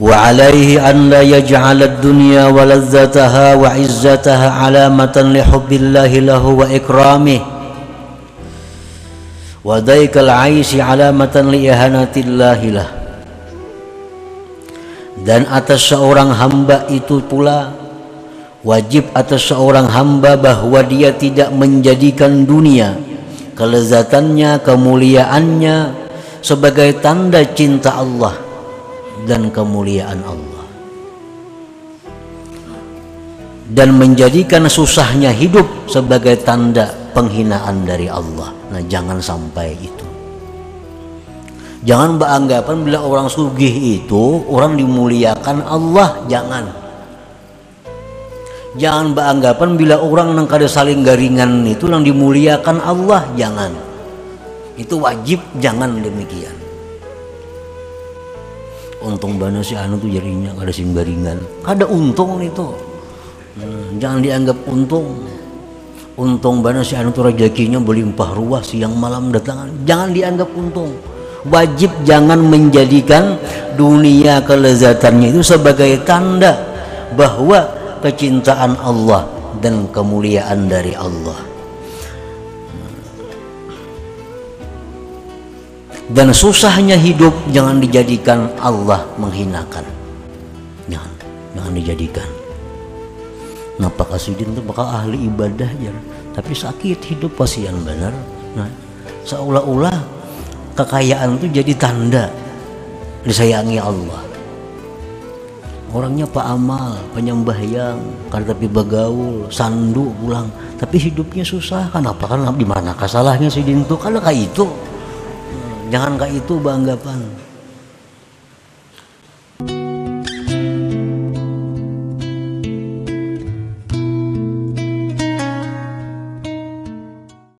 وعليه أن لا يجعل الدنيا ولذتها وعزتها علامة لحب الله له وإكرامه وضيق العيش علامة لإهانة الله له dan atas seorang hamba itu pula wajib atas seorang hamba bahwa dia tidak menjadikan dunia kelezatannya kemuliaannya sebagai tanda cinta Allah dan kemuliaan Allah. Dan menjadikan susahnya hidup sebagai tanda penghinaan dari Allah. Nah jangan sampai itu. Jangan beranggapan bila orang sugih itu orang dimuliakan Allah jangan. Jangan beranggapan bila orang yang kada saling garingan itu yang dimuliakan Allah jangan. Itu wajib jangan demikian untung bana si anu tuh jadinya kada sing garingan kada untung itu hmm, jangan dianggap untung. Untung bana si anu tuh rezekinya berlimpah ruah siang malam datang jangan dianggap untung. Wajib jangan menjadikan dunia kelezatannya itu sebagai tanda bahwa kecintaan Allah dan kemuliaan dari Allah dan susahnya hidup jangan dijadikan Allah menghinakan. Jangan jangan dijadikan. Nah Pak Kasudin itu bakal ahli ibadah ya tapi sakit hidup pasian benar. Nah seolah-olah kekayaan itu jadi tanda disayangi Allah. Orangnya Pak Amal penyembahyang tapi begaul sandu pulang tapi hidupnya susah. Kenapa? Kan di mana salahnya si kan kayak itu jangan kayak itu banggapan